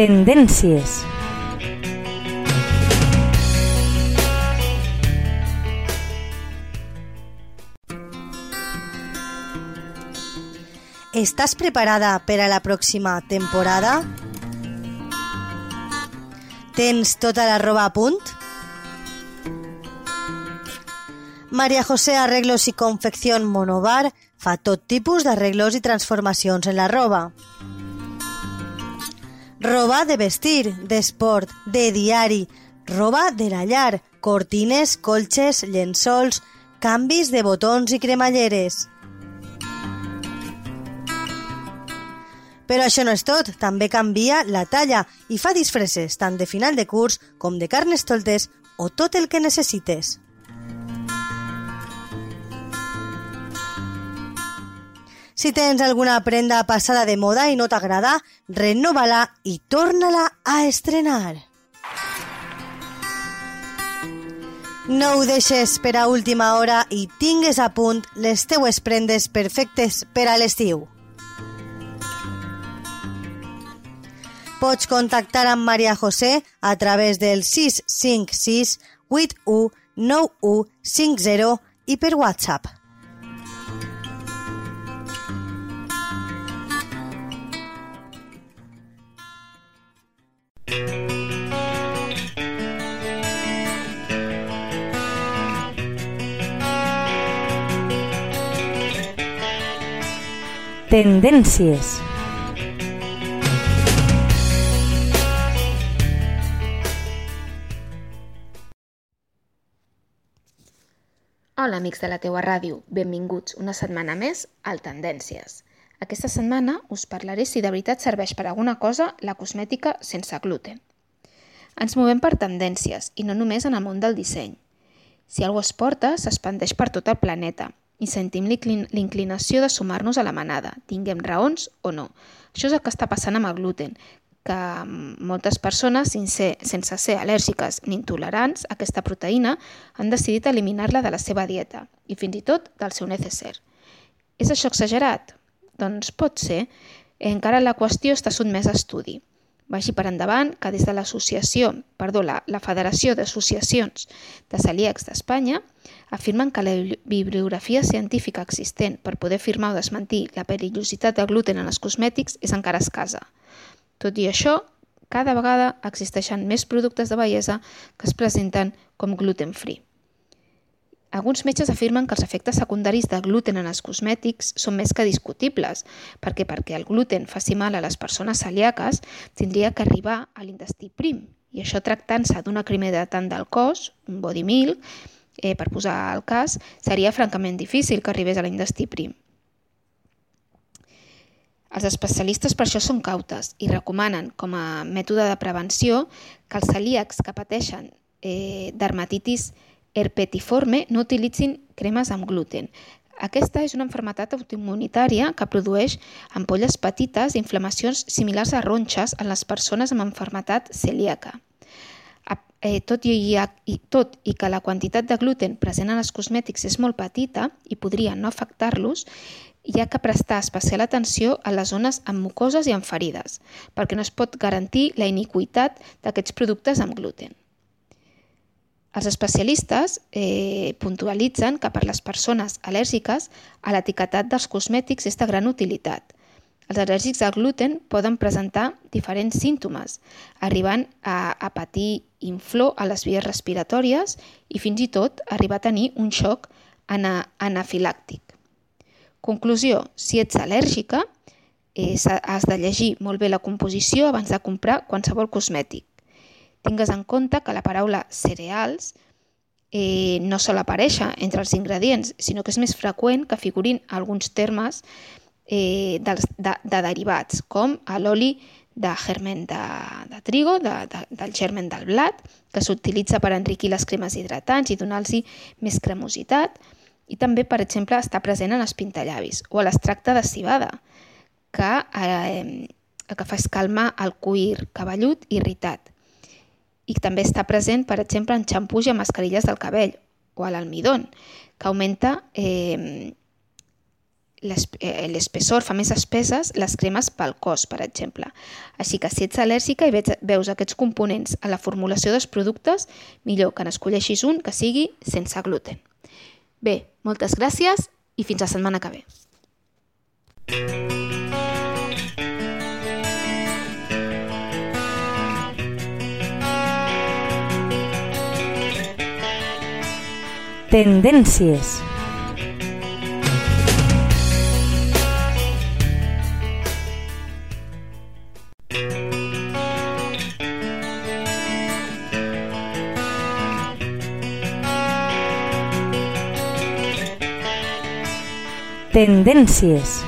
Tendències. ¿Estás preparada per a la pròxima temporada? Tens tota la roba a punt? Maria José Arreglos i Confección Monobar fa tot tipus d'arreglos i transformacions en la roba. Roba de vestir, d'esport, de diari, roba de la llar, cortines, colxes, llençols, canvis de botons i cremalleres. Però això no és tot, també canvia la talla i fa disfresses tant de final de curs com de carnestoltes o tot el que necessites. Si tens alguna prenda passada de moda i no t'agrada, renova-la i torna-la a estrenar. No ho deixes per a última hora i tingues a punt les teues prendes perfectes per a l'estiu. Pots contactar amb Maria José a través del 656 81 9150 i per WhatsApp. Tendències. Hola, amics de la teua ràdio. Benvinguts una setmana més al Tendències. Aquesta setmana us parlaré si de veritat serveix per alguna cosa la cosmètica sense gluten. Ens movem per tendències i no només en el món del disseny. Si algú es porta, s'expandeix per tot el planeta i sentim l'inclinació de sumar-nos a la manada, tinguem raons o no. Això és el que està passant amb el gluten, que moltes persones, sense, sense ser al·lèrgiques ni intolerants a aquesta proteïna, han decidit eliminar-la de la seva dieta i fins i tot del seu necesser. És això exagerat? Doncs pot ser. Encara la qüestió està sotmesa a estudi. Vagi per endavant que des de l'associació, perdó, la, la Federació d'Associacions de Celíacs d'Espanya afirmen que la bibliografia científica existent per poder afirmar o desmentir la perillositat del gluten en els cosmètics és encara escasa. Tot i això, cada vegada existeixen més productes de bellesa que es presenten com gluten free. Alguns metges afirmen que els efectes secundaris de gluten en els cosmètics són més que discutibles, perquè perquè el gluten faci mal a les persones celíaques tindria que arribar a l'intestí prim, i això tractant-se d'una crimedatant del cos, un body milk, eh, per posar el cas, seria francament difícil que arribés a l'intestí prim. Els especialistes per això són cautes i recomanen com a mètode de prevenció que els celíacs que pateixen eh, dermatitis herpetiforme no utilitzin cremes amb gluten. Aquesta és una enfermetat autoimmunitària que produeix ampolles petites i inflamacions similars a ronxes en les persones amb enfermetat celíaca. Eh, tot, i, i, tot i que la quantitat de gluten present en els cosmètics és molt petita i podria no afectar-los, hi ha que prestar especial atenció a les zones amb mucoses i amb ferides, perquè no es pot garantir la iniquitat d'aquests productes amb gluten. Els especialistes eh, puntualitzen que per les persones al·lèrgiques a l'etiquetat dels cosmètics és de gran utilitat. Els al·lèrgics al gluten poden presentar diferents símptomes, arribant a, a patir inflor a les vies respiratòries i fins i tot arribar a tenir un xoc ana, anafilàctic. Conclusió, si ets al·lèrgica, eh, has de llegir molt bé la composició abans de comprar qualsevol cosmètic. Tingues en compte que la paraula cereals eh, no sol aparèixer entre els ingredients, sinó que és més freqüent que figurin alguns termes eh, dels, de, de derivats, com l'oli de germen de, de trigo, de, de, del germen del blat, que s'utilitza per enriquir les cremes hidratants i donar-los més cremositat, i també, per exemple, està present en els pintallavis o a l'extracte de cibada, que, eh, que fa escalmar el cuir cabellut irritat. i també està present, per exemple, en xampús i en mascarilles del cabell o a l'almidón, que augmenta eh l'espessor, fa més espeses les cremes pel cos, per exemple. Així que si ets al·lèrgica i veus aquests components a la formulació dels productes, millor que n'escolleixis un que sigui sense gluten. Bé, moltes gràcies i fins la setmana que ve. Tendències. Tendències.